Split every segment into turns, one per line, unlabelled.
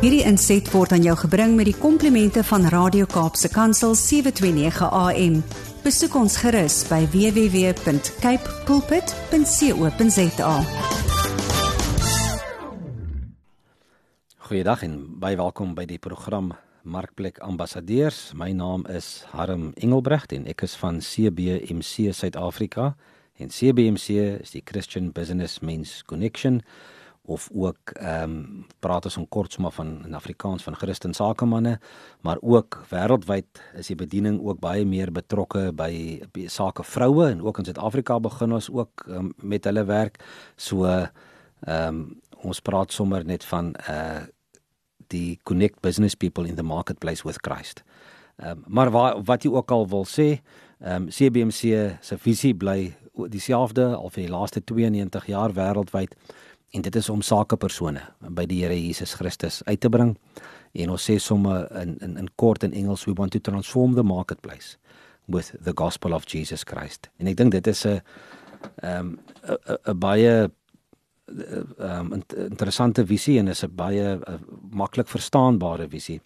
Hierdie inset word aan jou gebring met die komplimente van Radio Kaapse Kansel 729 AM. Besoek ons gerus by www.cape pulpit.co.za.
Goeiedag en baie welkom by die program Markplek Ambassadeurs. My naam is Harm Engelbrecht en ek is van CBMC Suid-Afrika. En CBMC is die Christian Business Men's Connection of ook ehm um, praat ons om kort sommer van in Afrikaans van Christen sakemanne, maar ook wêreldwyd is die bediening ook baie meer betrokke by, by sake vroue en ook in Suid-Afrika begin ons ook um, met hulle werk. So ehm um, ons praat sommer net van uh die connect business people in the marketplace with Christ. Ehm um, maar wat wat jy ook al wil sê, ehm um, CBMC se visie bly dieselfde al vir die laaste 92 jaar wêreldwyd en dit is om sakepersone by die Here Jesus Christus uit te bring. En ons sê sommer in in in kort in Engels we want to transform the marketplace with the gospel of Jesus Christ. En ek dink dit is 'n ehm 'n 'n baie ehm um, interessante visie en is 'n baie maklik verstaanbare visie.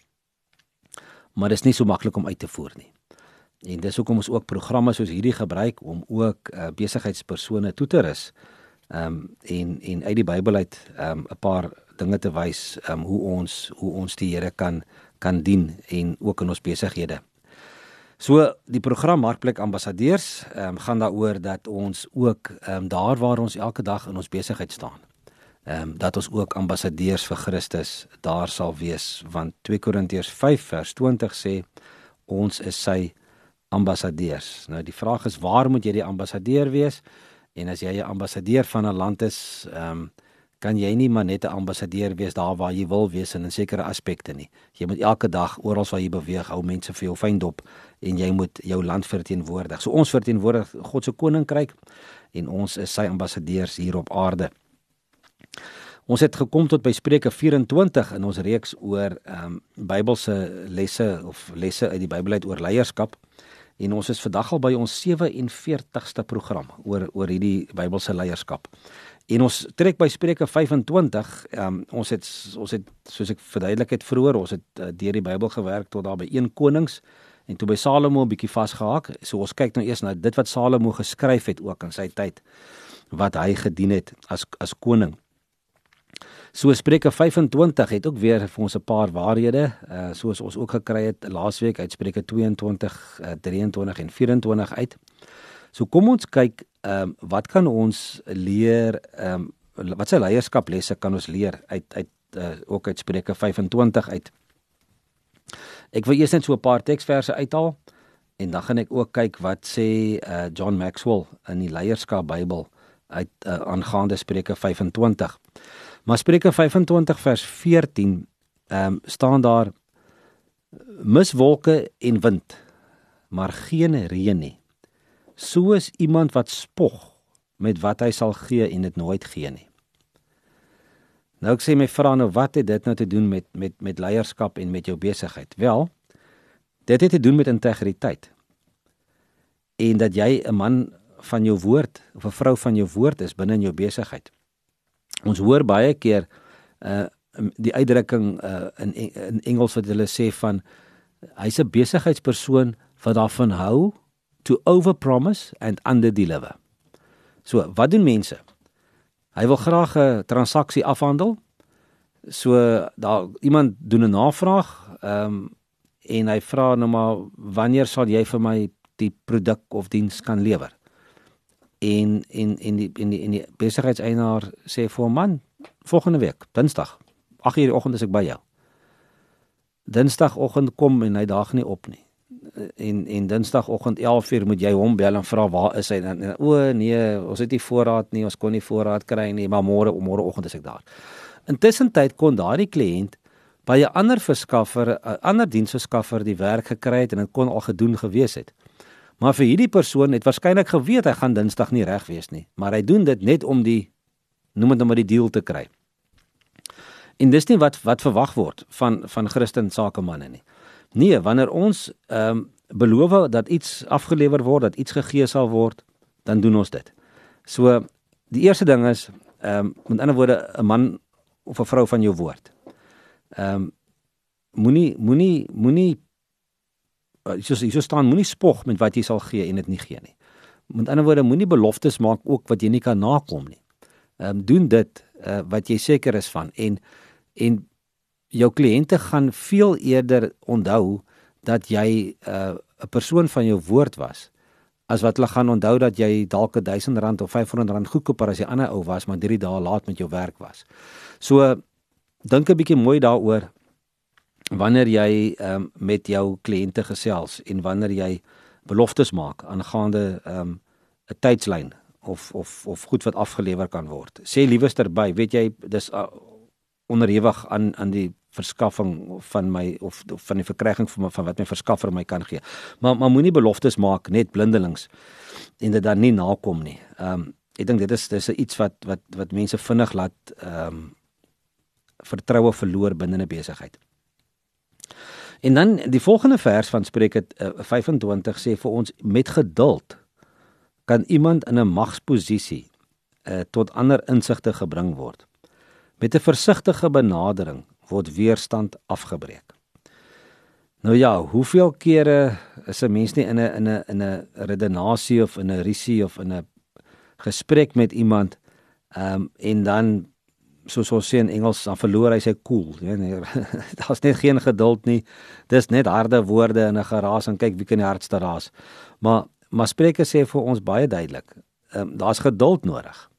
Maar dit is nie so maklik om uit te voer nie. En dis hoekom ons ook programme soos hierdie gebruik om ook uh, besigheidspersone toe te rus. Ehm um, en en uit die Bybel uit ehm um, 'n paar dinge te wys ehm um, hoe ons hoe ons die Here kan kan dien en ook in ons besighede. So die program Markplek Ambassadeurs ehm um, gaan daaroor dat ons ook ehm um, daar waar ons elke dag in ons besigheid staan. Ehm um, dat ons ook ambassadeurs vir Christus daar sal wees want 2 Korintiërs 5 vers 20 sê ons is sy ambassadeurs. Nou die vraag is waar moet jy die ambassadeur wees? En as jy 'n ambassadeur van 'n land is, ehm um, kan jy nie maar net 'n ambassadeur wees daar waar jy wil wees in sekere aspekte nie. Jy moet elke dag oral waar jy beweeg, hou mense vir jou fyn dop en jy moet jou land verteenwoordig. So ons verteenwoordig God se koninkryk en ons is sy ambassadeurs hier op aarde. Ons het gekom tot by Spreuke 24 in ons reeks oor ehm um, Bybelse lesse of lesse uit die Bybel uit oor leierskap. En ons is vandag al by ons 47ste program oor oor hierdie Bybelse leierskap. En ons trek by Spreuke 25. Um, ons het ons het soos ek verduidelik het vroeër, ons het uh, deur die Bybel gewerk tot daar by 1 Konings en toe by Salomo 'n bietjie vasgehak. So ons kyk nou eers na dit wat Salomo geskryf het ook in sy tyd wat hy gedien het as as koning. So Spreuke 25 het ook weer vir ons 'n paar waarhede, uh soos ons ook gekry het laasweek uit Spreuke 22, uh, 23 en 24 uit. So kom ons kyk ehm um, wat kan ons leer ehm um, wat se leierskaplesse kan ons leer uit uit uh, ook uit Spreuke 25 uit. Ek wil eers net so 'n paar teksverse uithaal en dan gaan ek ook kyk wat sê uh John Maxwell in die leierskap Bybel uit uh, aangaande Spreuke 25. Maar Spreuke 25 vers 14 ehm um, staan daar miswolke en wind maar geen reën nie. So is iemand wat spog met wat hy sal gee en dit nooit gee nie. Nou ek sê my vra nou wat het dit nou te doen met met met leierskap en met jou besigheid? Wel, dit het te doen met integriteit. En dat jy 'n man van jou woord of 'n vrou van jou woord is binne in jou besigheid. Ons hoor baie keer uh die uitdrukking uh in in Engels wat hulle sê van hy's 'n besigheidspersoon wat daarvan hou to overpromise and underdeliver. So, wat doen mense? Hy wil graag 'n transaksie afhandel. So daar iemand doen 'n navraag, ehm um, en hy vra nou maar wanneer sal jy vir my die produk of diens kan lewer? En en en die en die, die besigheidseienaar sê vir 'n man volgende week Dinsdag 8:00 die oggend is ek by jou. Dinsdagoggend kom en hy daag nie op nie. En en Dinsdagoggend 11:00 moet jy hom bel en vra waar is hy en, en o nee, ons het nie voorraad nie, ons kon nie voorraad kry nie, maar môre môreoggend is ek daar. Intussen tyd kon daardie kliënt by 'n ander verskaffer, 'n ander diensverskaffer die werk gekry het en dit kon al gedoen gewees het. Maar vir hierdie persoon het waarskynlik geweet hy gaan Dinsdag nie reg wees nie, maar hy doen dit net om die noem dit nou maar die deal te kry. En dis nie wat wat verwag word van van Christen sakemanne nie. Nee, wanneer ons ehm um, beloof dat iets afgelewer word, dat iets gegee sal word, dan doen ons dit. So die eerste ding is ehm um, met ander woorde 'n man of 'n vrou van jou woord. Ehm um, moenie moenie moenie soos hier staan moenie spog met wat jy sal gee en dit nie gee nie. Met ander woorde moenie beloftes maak ook wat jy nie kan nakom nie. Ehm um, doen dit uh, wat jy seker is van en en jou kliënte gaan veel eerder onthou dat jy uh, 'n uh, persoon van jou woord was as wat hulle gaan onthou dat jy dalk 'n 1000 rand of 500 rand goedkoper as die ander ou was maar 3 dae laat met jou werk was. So dink 'n bietjie mooi daaroor wanneer jy um, met jou kliënte gesels en wanneer jy beloftes maak aangaande um, 'n tydslyn of of of goed wat afgelewer kan word. Sê liewerster by, weet jy, dis uh, onderhewig aan aan die verskaffing van my of, of van die verkryging van van wat my verskaffer my kan gee. Maar maar moenie beloftes maak net blindelings en dit dan nie nakom nie. Ehm um, ek dink dit is dis iets wat wat wat mense vinnig laat ehm um, vertroue verloor binne 'n besigheid. En dan die volgende vers van Spreuke uh, 25 sê vir ons met geduld kan iemand in 'n magsposisie uh, tot ander insigte gebring word. Met 'n versigtige benadering word weerstand afgebreek. Nou ja, hoeveel kere is 'n mens nie in 'n in 'n in 'n redenasie of in 'n risie of in 'n gesprek met iemand ehm um, en dan soos ons sê in Engels dan verloor hy sy koel, cool, ja nee. Daar's net geen geduld nie. Dis net harde woorde en 'n geraas en kyk wie kan die hardste raas. Maar maar Spreuke sê vir ons baie duidelik, ehm um, daar's geduld nodig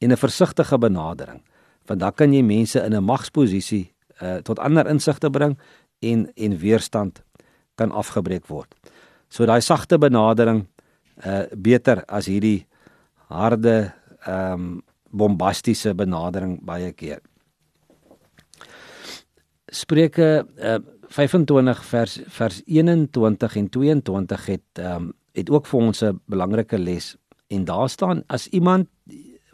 en 'n versigtige benadering want dan kan jy mense in 'n magsposisie uh, tot ander insigte bring en en weerstand kan afgebreek word. So daai sagte benadering uh beter as hierdie harde ehm um, bombastiese benadering baie keer. Spreuke uh 25 vers vers 21 en 22 het um, het ook vir ons 'n belangrike les en daar staan as iemand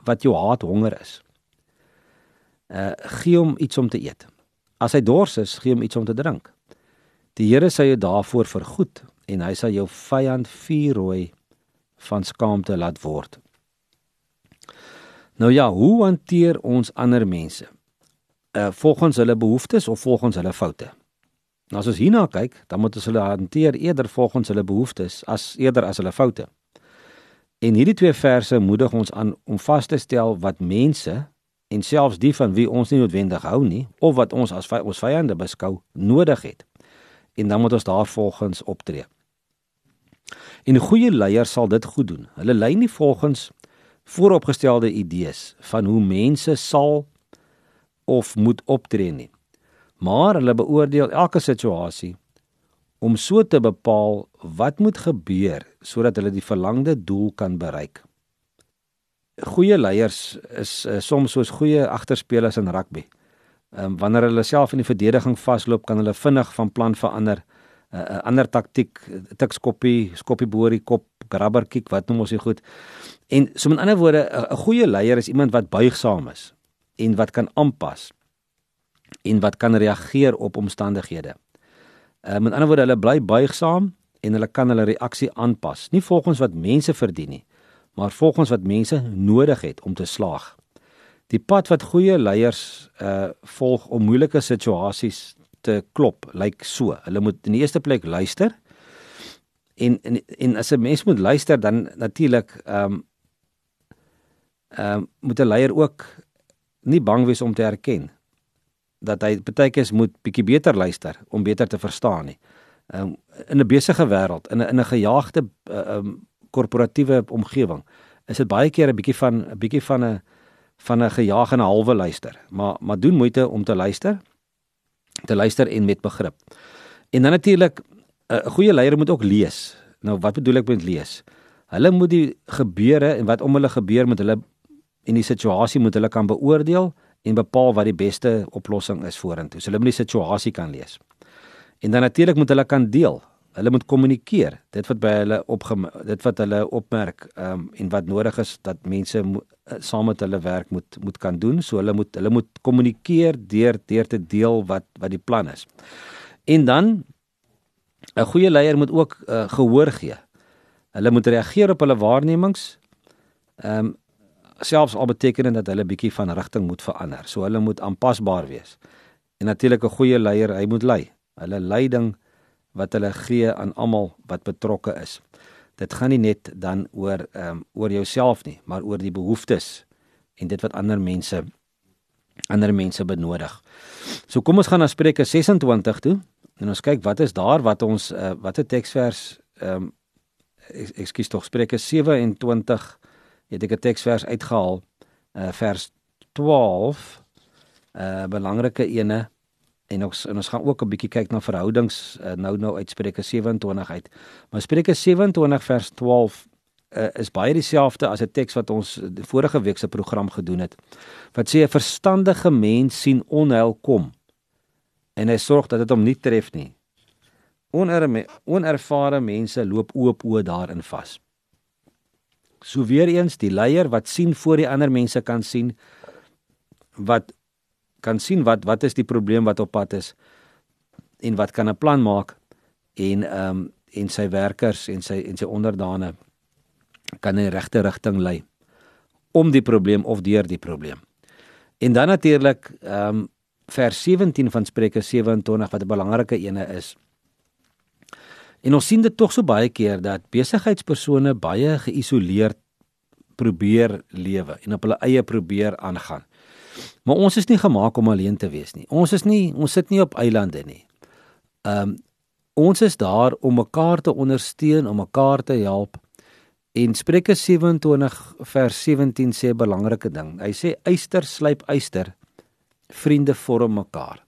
wat jou haat honger is uh gee hom iets om te eet. As hy dors is, gee hom iets om te drink. Die Here sal jou daarvoor vergoed en hy sal jou vyand vuurrooi van skaamte laat word. Nou ja, hoe hanteer ons ander mense? Uh volgens hulle behoeftes of volgens hulle foute? Nou as ons hierna kyk, dan moet ons hulle hanteer eerder volgens hulle behoeftes as eerder as hulle foute. En hierdie twee verse moedig ons aan om vas te stel wat mense en selfs die van wie ons nie noodwendig hou nie of wat ons as vy, ons vyande beskou nodig het. En dan moet ons daarvolgens optree. En goeie leier sal dit goed doen. Hulle lei nie volgens vooropgestelde idees van hoe mense sal of moet optree nie. Maar hulle beoordeel elke situasie om so te bepaal wat moet gebeur sodat hulle die verlangde doel kan bereik goeie leiers is uh, soms soos goeie agterspelers in rugby. Ehm um, wanneer hulle self in die verdediging vasloop, kan hulle vinnig van plan verander. 'n uh, ander taktik, tikskoppie, skoppie boor die kop, grabber kick, wat noem ons dit goed. En so met ander woorde, 'n goeie leier is iemand wat buigsaam is en wat kan aanpas en wat kan reageer op omstandighede. Uh, met ander woorde, hulle bly buigsaam en hulle kan hulle reaksie aanpas, nie volgens wat mense verdien nie, maar volgens wat mense nodig het om te slaag. Die pad wat goeie leiers uh volg om moeilike situasies te klop, lyk so. Hulle moet in die eerste plek luister. En en, en as 'n mens moet luister dan natuurlik ehm um, ehm um, moet 'n leier ook nie bang wees om te erken dat hy baie keer moet bietjie beter luister om beter te verstaan nie. Ehm um, in 'n besige wêreld, in 'n in 'n gejaagde eh, ehm um, korporatiewe omgewing is dit baie keer 'n bietjie van 'n bietjie van 'n van 'n gejaag en 'n halwe luister. Maar maar doen moeite om te luister. Te luister en met begrip. En dan natuurlik 'n goeie leier moet ook lees. Nou wat bedoel ek met lees? Hulle moet die gebeure en wat om hulle gebeur met hulle en die situasie moet hulle kan beoordeel en bepaal wat die beste oplossing is vorentoe. So hulle moet die situasie kan lees. En dan natuurlik moet hulle kan deel hulle moet kommunikeer dit wat by hulle op dit wat hulle opmerk um, en wat nodig is dat mense uh, saam met hulle werk moet moet kan doen. So hulle moet hulle moet kommunikeer deur deur te deel wat wat die plan is. En dan 'n goeie leier moet ook uh, gehoor gee. Hulle moet reageer op hulle waarnemings ehm um, selfs al beteken dit dat hulle bietjie van rigting moet verander. So hulle moet aanpasbaar wees. En natuurlik 'n goeie leier, hy moet lei. Hulle leiding wat hulle gee aan almal wat betrokke is. Dit gaan nie net dan oor ehm um, oor jouself nie, maar oor die behoeftes en dit wat ander mense ander mense benodig. So kom ons gaan na Spreuke 26 toe en ons kyk wat is daar wat ons uh, watter teksvers ehm um, ekskuus tog Spreuke 27 het ek 'n teksvers uitgehaal uh, vers 12 'n uh, belangrike ene en ons en ons gaan ook 'n bietjie kyk na verhoudings uh, nou nou uit Spreuke 27 uit. Maar Spreuke 27 vers 12 uh, is baie dieselfde as 'n teks wat ons die vorige week se program gedoen het. Wat sê 'n verstandige mens sien onheil kom en hy sorg dat dit hom nie tref nie. Onerme, onervare mense loop oop oë daarin vas. So weer eens die leier wat sien voor die ander mense kan sien wat kan sien wat wat is die probleem wat op pad is en wat kan 'n plan maak en ehm um, en sy werkers en sy en sy onderdane kan in die regte rigting lei om die probleem of deur die probleem. En dan natuurlik ehm um, vers 17 van Spreuke 27 wat 'n belangrike ene is. En ons sien dit tog so baie keer dat besigheidspersone baie geïsoleerd probeer lewe en op hulle eie probeer aangaan. Maar ons is nie gemaak om alleen te wees nie. Ons is nie ons sit nie op eilande nie. Ehm um, ons is daar om mekaar te ondersteun, om mekaar te help En Spreuke 27 vers 17 sê 'n belangrike ding. Hy sê eyster slyp eyster, vriende vorm mekaar.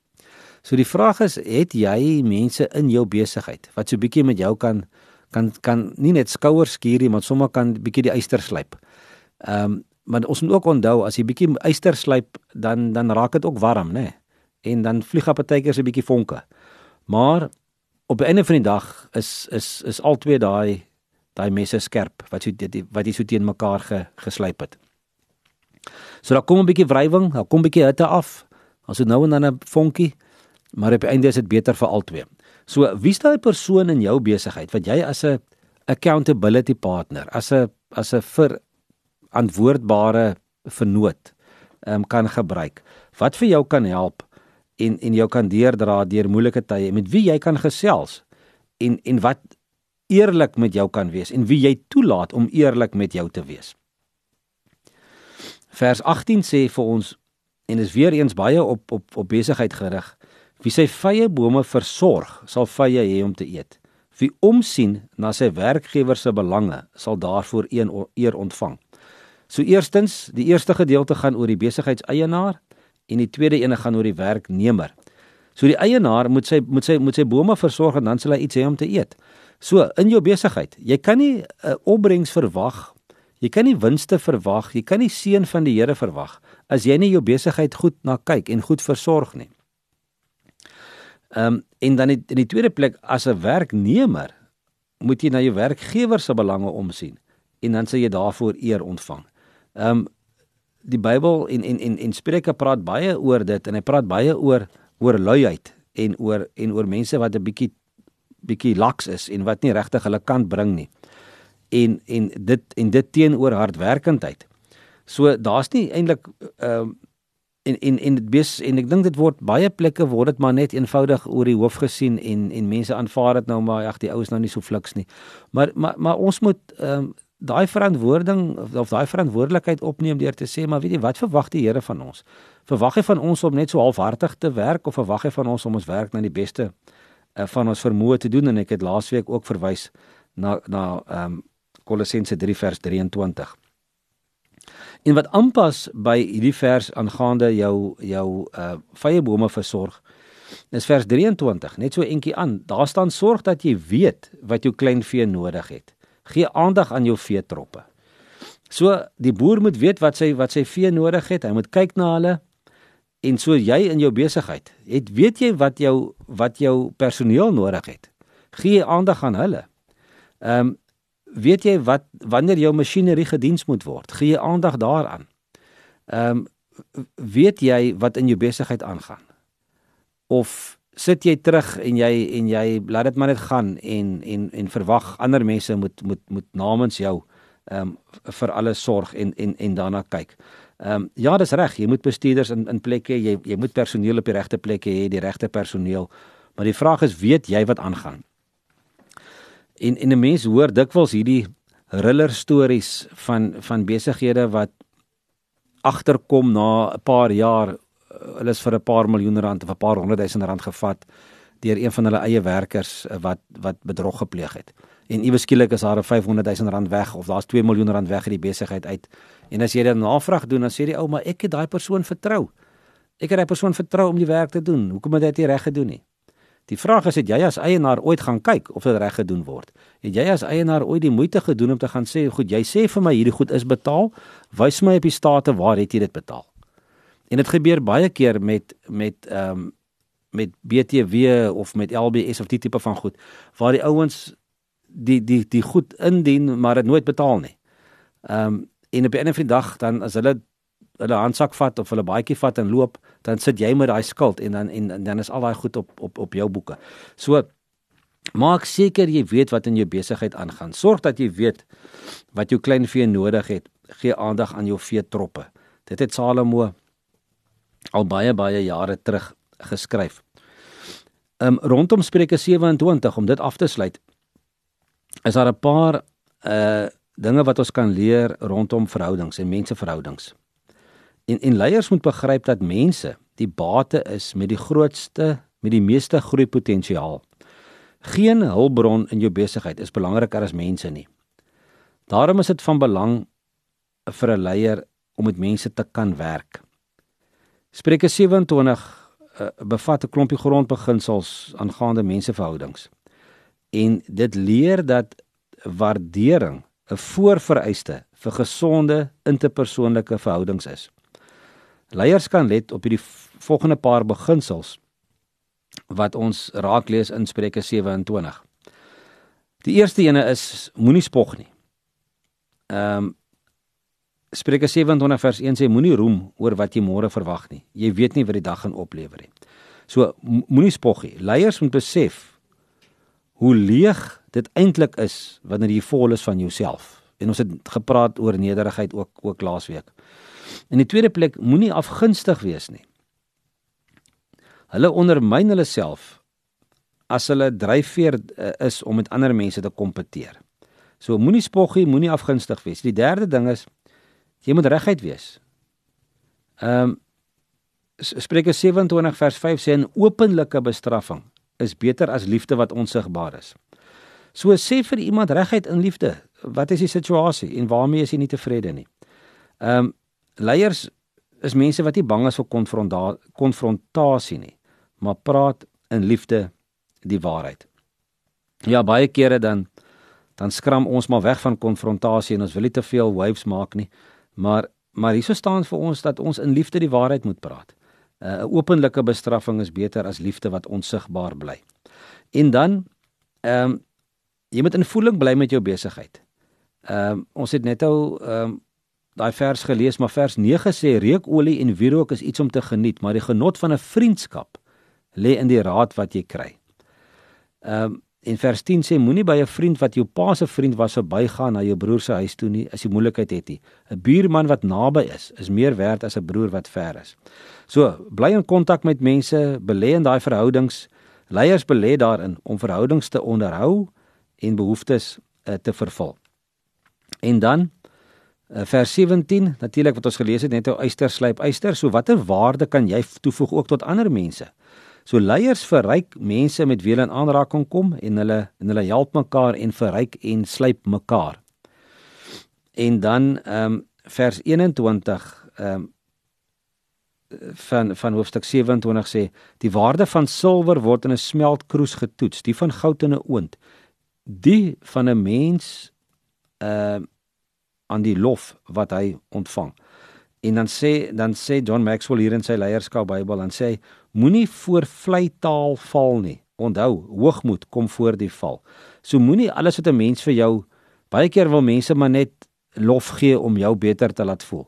So die vraag is, het jy mense in jou besigheid wat so bietjie met jou kan kan kan nie net skouers skuur nie, maar sommer kan bietjie die eyster slyp. Ehm um, maar ons moet ook onthou as jy bietjie eyster slyp, dan dan raak dit ook warm, né? En dan vlieg op so 'n bietjie vonke. Maar op 'n einde van die dag is is is al twee daai daai messe skerp wat so dit wat jy so teen mekaar ge, geslyp het. So daar kom 'n bietjie wrywing, daar kom 'n bietjie hitte af. As dit nou en dan 'n vonkie, maar op die einde is dit beter vir albei. So wie's daai persoon in jou besigheid wat jy as 'n accountability partner, as 'n as 'n verantwoordbare vernoot um, kan gebruik. Wat vir jou kan help en en jou kan deurdra deur moeilike tye met wie jy kan gesels en en wat eerlik met jou kan wees en wie jy toelaat om eerlik met jou te wees. Vers 18 sê vir ons en is weer eens baie op op op besigheid gerig. Wie sy vye bome versorg, sal vye hê om te eet. Wie omsien na sy werkgewer se belange, sal daarvoor een eer ontvang. So eerstens, die eerste gedeelte gaan oor die besigheidseienaar en die tweede ene gaan oor die werknemer. So die eienaar moet sy moet sy moet sy bome versorg en dan sal hy iets hê om te eet. So in jou besigheid, jy kan nie 'n uh, opbrengs verwag. Jy kan nie winste verwag, jy kan nie seën van die Here verwag as jy nie jou besigheid goed na kyk en goed versorg nie. Ehm um, en dan in die tweede plek as 'n werknemer moet jy na jou werkgewer se belange omsien en dan sal jy daarvoor eer ontvang. Ehm um, die Bybel en en en en Spreuke praat baie oor dit en hy praat baie oor oor luiheid en oor en oor mense wat 'n bietjie bietjie laks is en wat nie regtig hulle kan bring nie. En en dit en dit teenoor hardwerkendheid. So daar's nie eintlik ehm uh, en en en dit bes en ek dink dit word baie plekke word dit maar net eenvoudig oor die hoof gesien en en mense aanvaar dit nou maar ag die oues nou nie so fliks nie. Maar maar maar ons moet ehm um, daai verantwoording of daai verantwoordelikheid opneem deur te sê maar weet jy wat verwag die Here van ons? Verwag hy van ons om net so halfhartig te werk of verwag hy van ons om ons werk na die beste uh, van ons vermoë te doen en ek het laasweek ook verwys na na ehm um, Kolossense 3 vers 23. En wat aanpas by hierdie vers aangaande jou jou uh vye bome versorg is vers 23 net so eentjie aan. Daar staan sorg dat jy weet wat jou klein vee nodig het. Gee aandag aan jou vee troppe. So die boer moet weet wat sy wat sy vee nodig het. Hy moet kyk na hulle En so jy in jou besigheid, het weet jy wat jou wat jou personeel nodig het. Gee aandag aan hulle. Ehm um, weet jy wat wanneer jou masjinerie gediens moet word, gee aandag daaraan. Ehm um, weet jy wat in jou besigheid aangaan? Of sit jy terug en jy en jy laat dit maar net gaan en en en verwag ander mense moet moet moet namens jou ehm um, vir alles sorg en en en daarna kyk. Ehm um, ja, dis reg, jy moet bestuurders in in plek hê, jy jy moet personeel op die regte plek hê, die regte personeel. Maar die vraag is, weet jy wat aangaan? En en 'n mens hoor dikwels hierdie riller stories van van besighede wat agterkom na 'n paar jaar hulle is vir 'n paar miljoen rand of 'n paar honderd duisend rand gevat deur een van hulle eie werkers eh, wat wat bedrog gepleeg het. En iewes skielik is daar 'n 500 000 rand weg of daar's 2 miljoen rand weg uit die besigheid uit. En as jy dan navraag doen, dan sê die ou, "Maar ek het daai persoon vertrou. Ek het daai persoon vertrou om die werk te doen. Hoekom het hy dit reg gedoen nie?" Die vraag is het jy as eienaar ooit gaan kyk of dit reg gedoen word? Het jy as eienaar ooit die moeite gedoen om te gaan sê, "Goed, jy sê vir my hierdie goed is betaal. Wys my op die state waar het jy dit betaal?" En dit gebeur baie keer met met ehm um, met BTW of met LBS of die tipe van goed waar die ouens die die die goed indien maar dit nooit betaal nie. Ehm um, en op 'n ander dag dan as hulle hulle handsak vat of hulle baadjie vat en loop, dan sit jy met daai skuld en dan en, en dan is al daai goed op op op jou boeke. So maak seker jy weet wat in jou besigheid aangaan. Sorg dat jy weet wat jou klein vee nodig het. Gee aandag aan jou vee troppe. Dit het Salomo al baie baie jare terug geskryf. Um rondom Spreuke 27 om dit af te sluit is daar 'n paar uh dinge wat ons kan leer rondom verhoudings en menseverhoudings. En en leiers moet begryp dat mense die bate is met die grootste met die meeste groeipotensiaal. Geen hulpbron in jou besigheid is belangriker as mense nie. Daarom is dit van belang vir 'n leier om met mense te kan werk. Spreuke 27 uh, bevat 'n klompie grondbeginsels aangaande menseverhoudings. En dit leer dat waardering 'n voorvereiste vir gesonde interpersoonlike verhoudings is. Leiers kan let op hierdie volgende paar beginsels wat ons raak lees in Spreuke 27. Die eerste ene is moenie spog nie. Ehm um, Spreuke 27 vers 1 sê moenie roem oor wat jy môre verwag nie. Jy weet nie wat die dag gaan oplewer nie. So moenie spog nie. Leiers moet besef hoe leeg dit eintlik is wanneer jy vol is van jouself. En ons het gepraat oor nederigheid ook ook laasweek. In die tweede plek moenie afgunstig wees nie. Hulle ondermyn hulle self as hulle dryfveer uh, is om met ander mense te kompeteer. So moenie spoggie, moenie afgunstig wees. Die derde ding is Jy moet reguit wees. Ehm um, Spreuke 27 vers 5 sê 'n openlike bestraffing is beter as liefde wat onsigbaar is. So sê vir iemand reguit in liefde, wat is die situasie en waarmee is jy nie tevrede nie? Ehm um, leiers is mense wat nie bang is vir konfrontasie nie, maar praat in liefde die waarheid. Ja, baie kere dan dan skram ons maar weg van konfrontasie en ons wil nie te veel waves maak nie. Maar maar hierso staan vir ons dat ons in liefde die waarheid moet praat. Uh, 'n uh, Openlike bestraffing is beter as liefde wat onsigbaar bly. En dan ehm um, jy moet in voeling bly met jou besigheid. Ehm um, ons het net al ehm um, daai vers gelees, maar vers 9 sê reukolie en wierook is iets om te geniet, maar die genot van 'n vriendskap lê in die raad wat jy kry. Ehm um, En vers 10 sê moenie by 'n vriend wat jou pa se vriend was verbygaan na jou broer se huis toe nie as jy moeilikheid het nie. 'n Buurman wat naby is, is meer werd as 'n broer wat ver is. So, bly in kontak met mense, belê in daai verhoudings. Leiers belê daarin om verhoudings te onderhou en behoeftes uh, te vervul. En dan uh, vers 17, natuurlik wat ons gelees het, net ou eyster slyp eyster. So watter waarde kan jy toevoeg ook tot ander mense? So leiers verryk mense met wie hulle in aanraking kom en hulle en hulle help mekaar en verryk en slyp mekaar. En dan ehm um, vers 21 ehm um, van van hoofstuk 27 sê die waarde van silwer word in 'n smeltkroes getoets, die van goud in 'n oond. Die van 'n mens ehm uh, aan die lof wat hy ontvang. En dan sê dan sê John Maxwell hier in sy leierskap Bybel dan sê hy moenie voor vlei taal val nie. Onthou, hoogmoed kom voor die val. So moenie alles wat 'n mens vir jou baie keer wil mense maar net lof gee om jou beter te laat voel.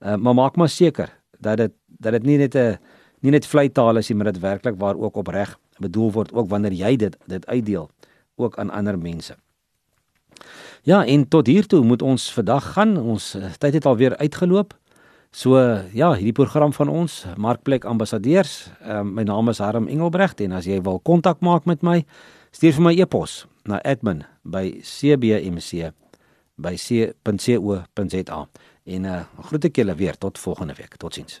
Uh, maar maak maar seker dat dit dat dit nie net 'n nie net vlei taal is nie, maar dit werklik waar ook opreg bedoel word ook wanneer jy dit dit uitdeel ook aan ander mense. Ja, en tot hier toe moet ons vandag gaan. Ons uh, tyd het alweer uitgeloop. So ja, hierdie program van ons Markplek Ambassadeurs. Ehm uh, my naam is Harm Engelbregt en as jy wil kontak maak met my, stuur vir my e-pos na admin@cbmc by c.co.za. En uh groet ek julle weer tot volgende week. Totsiens.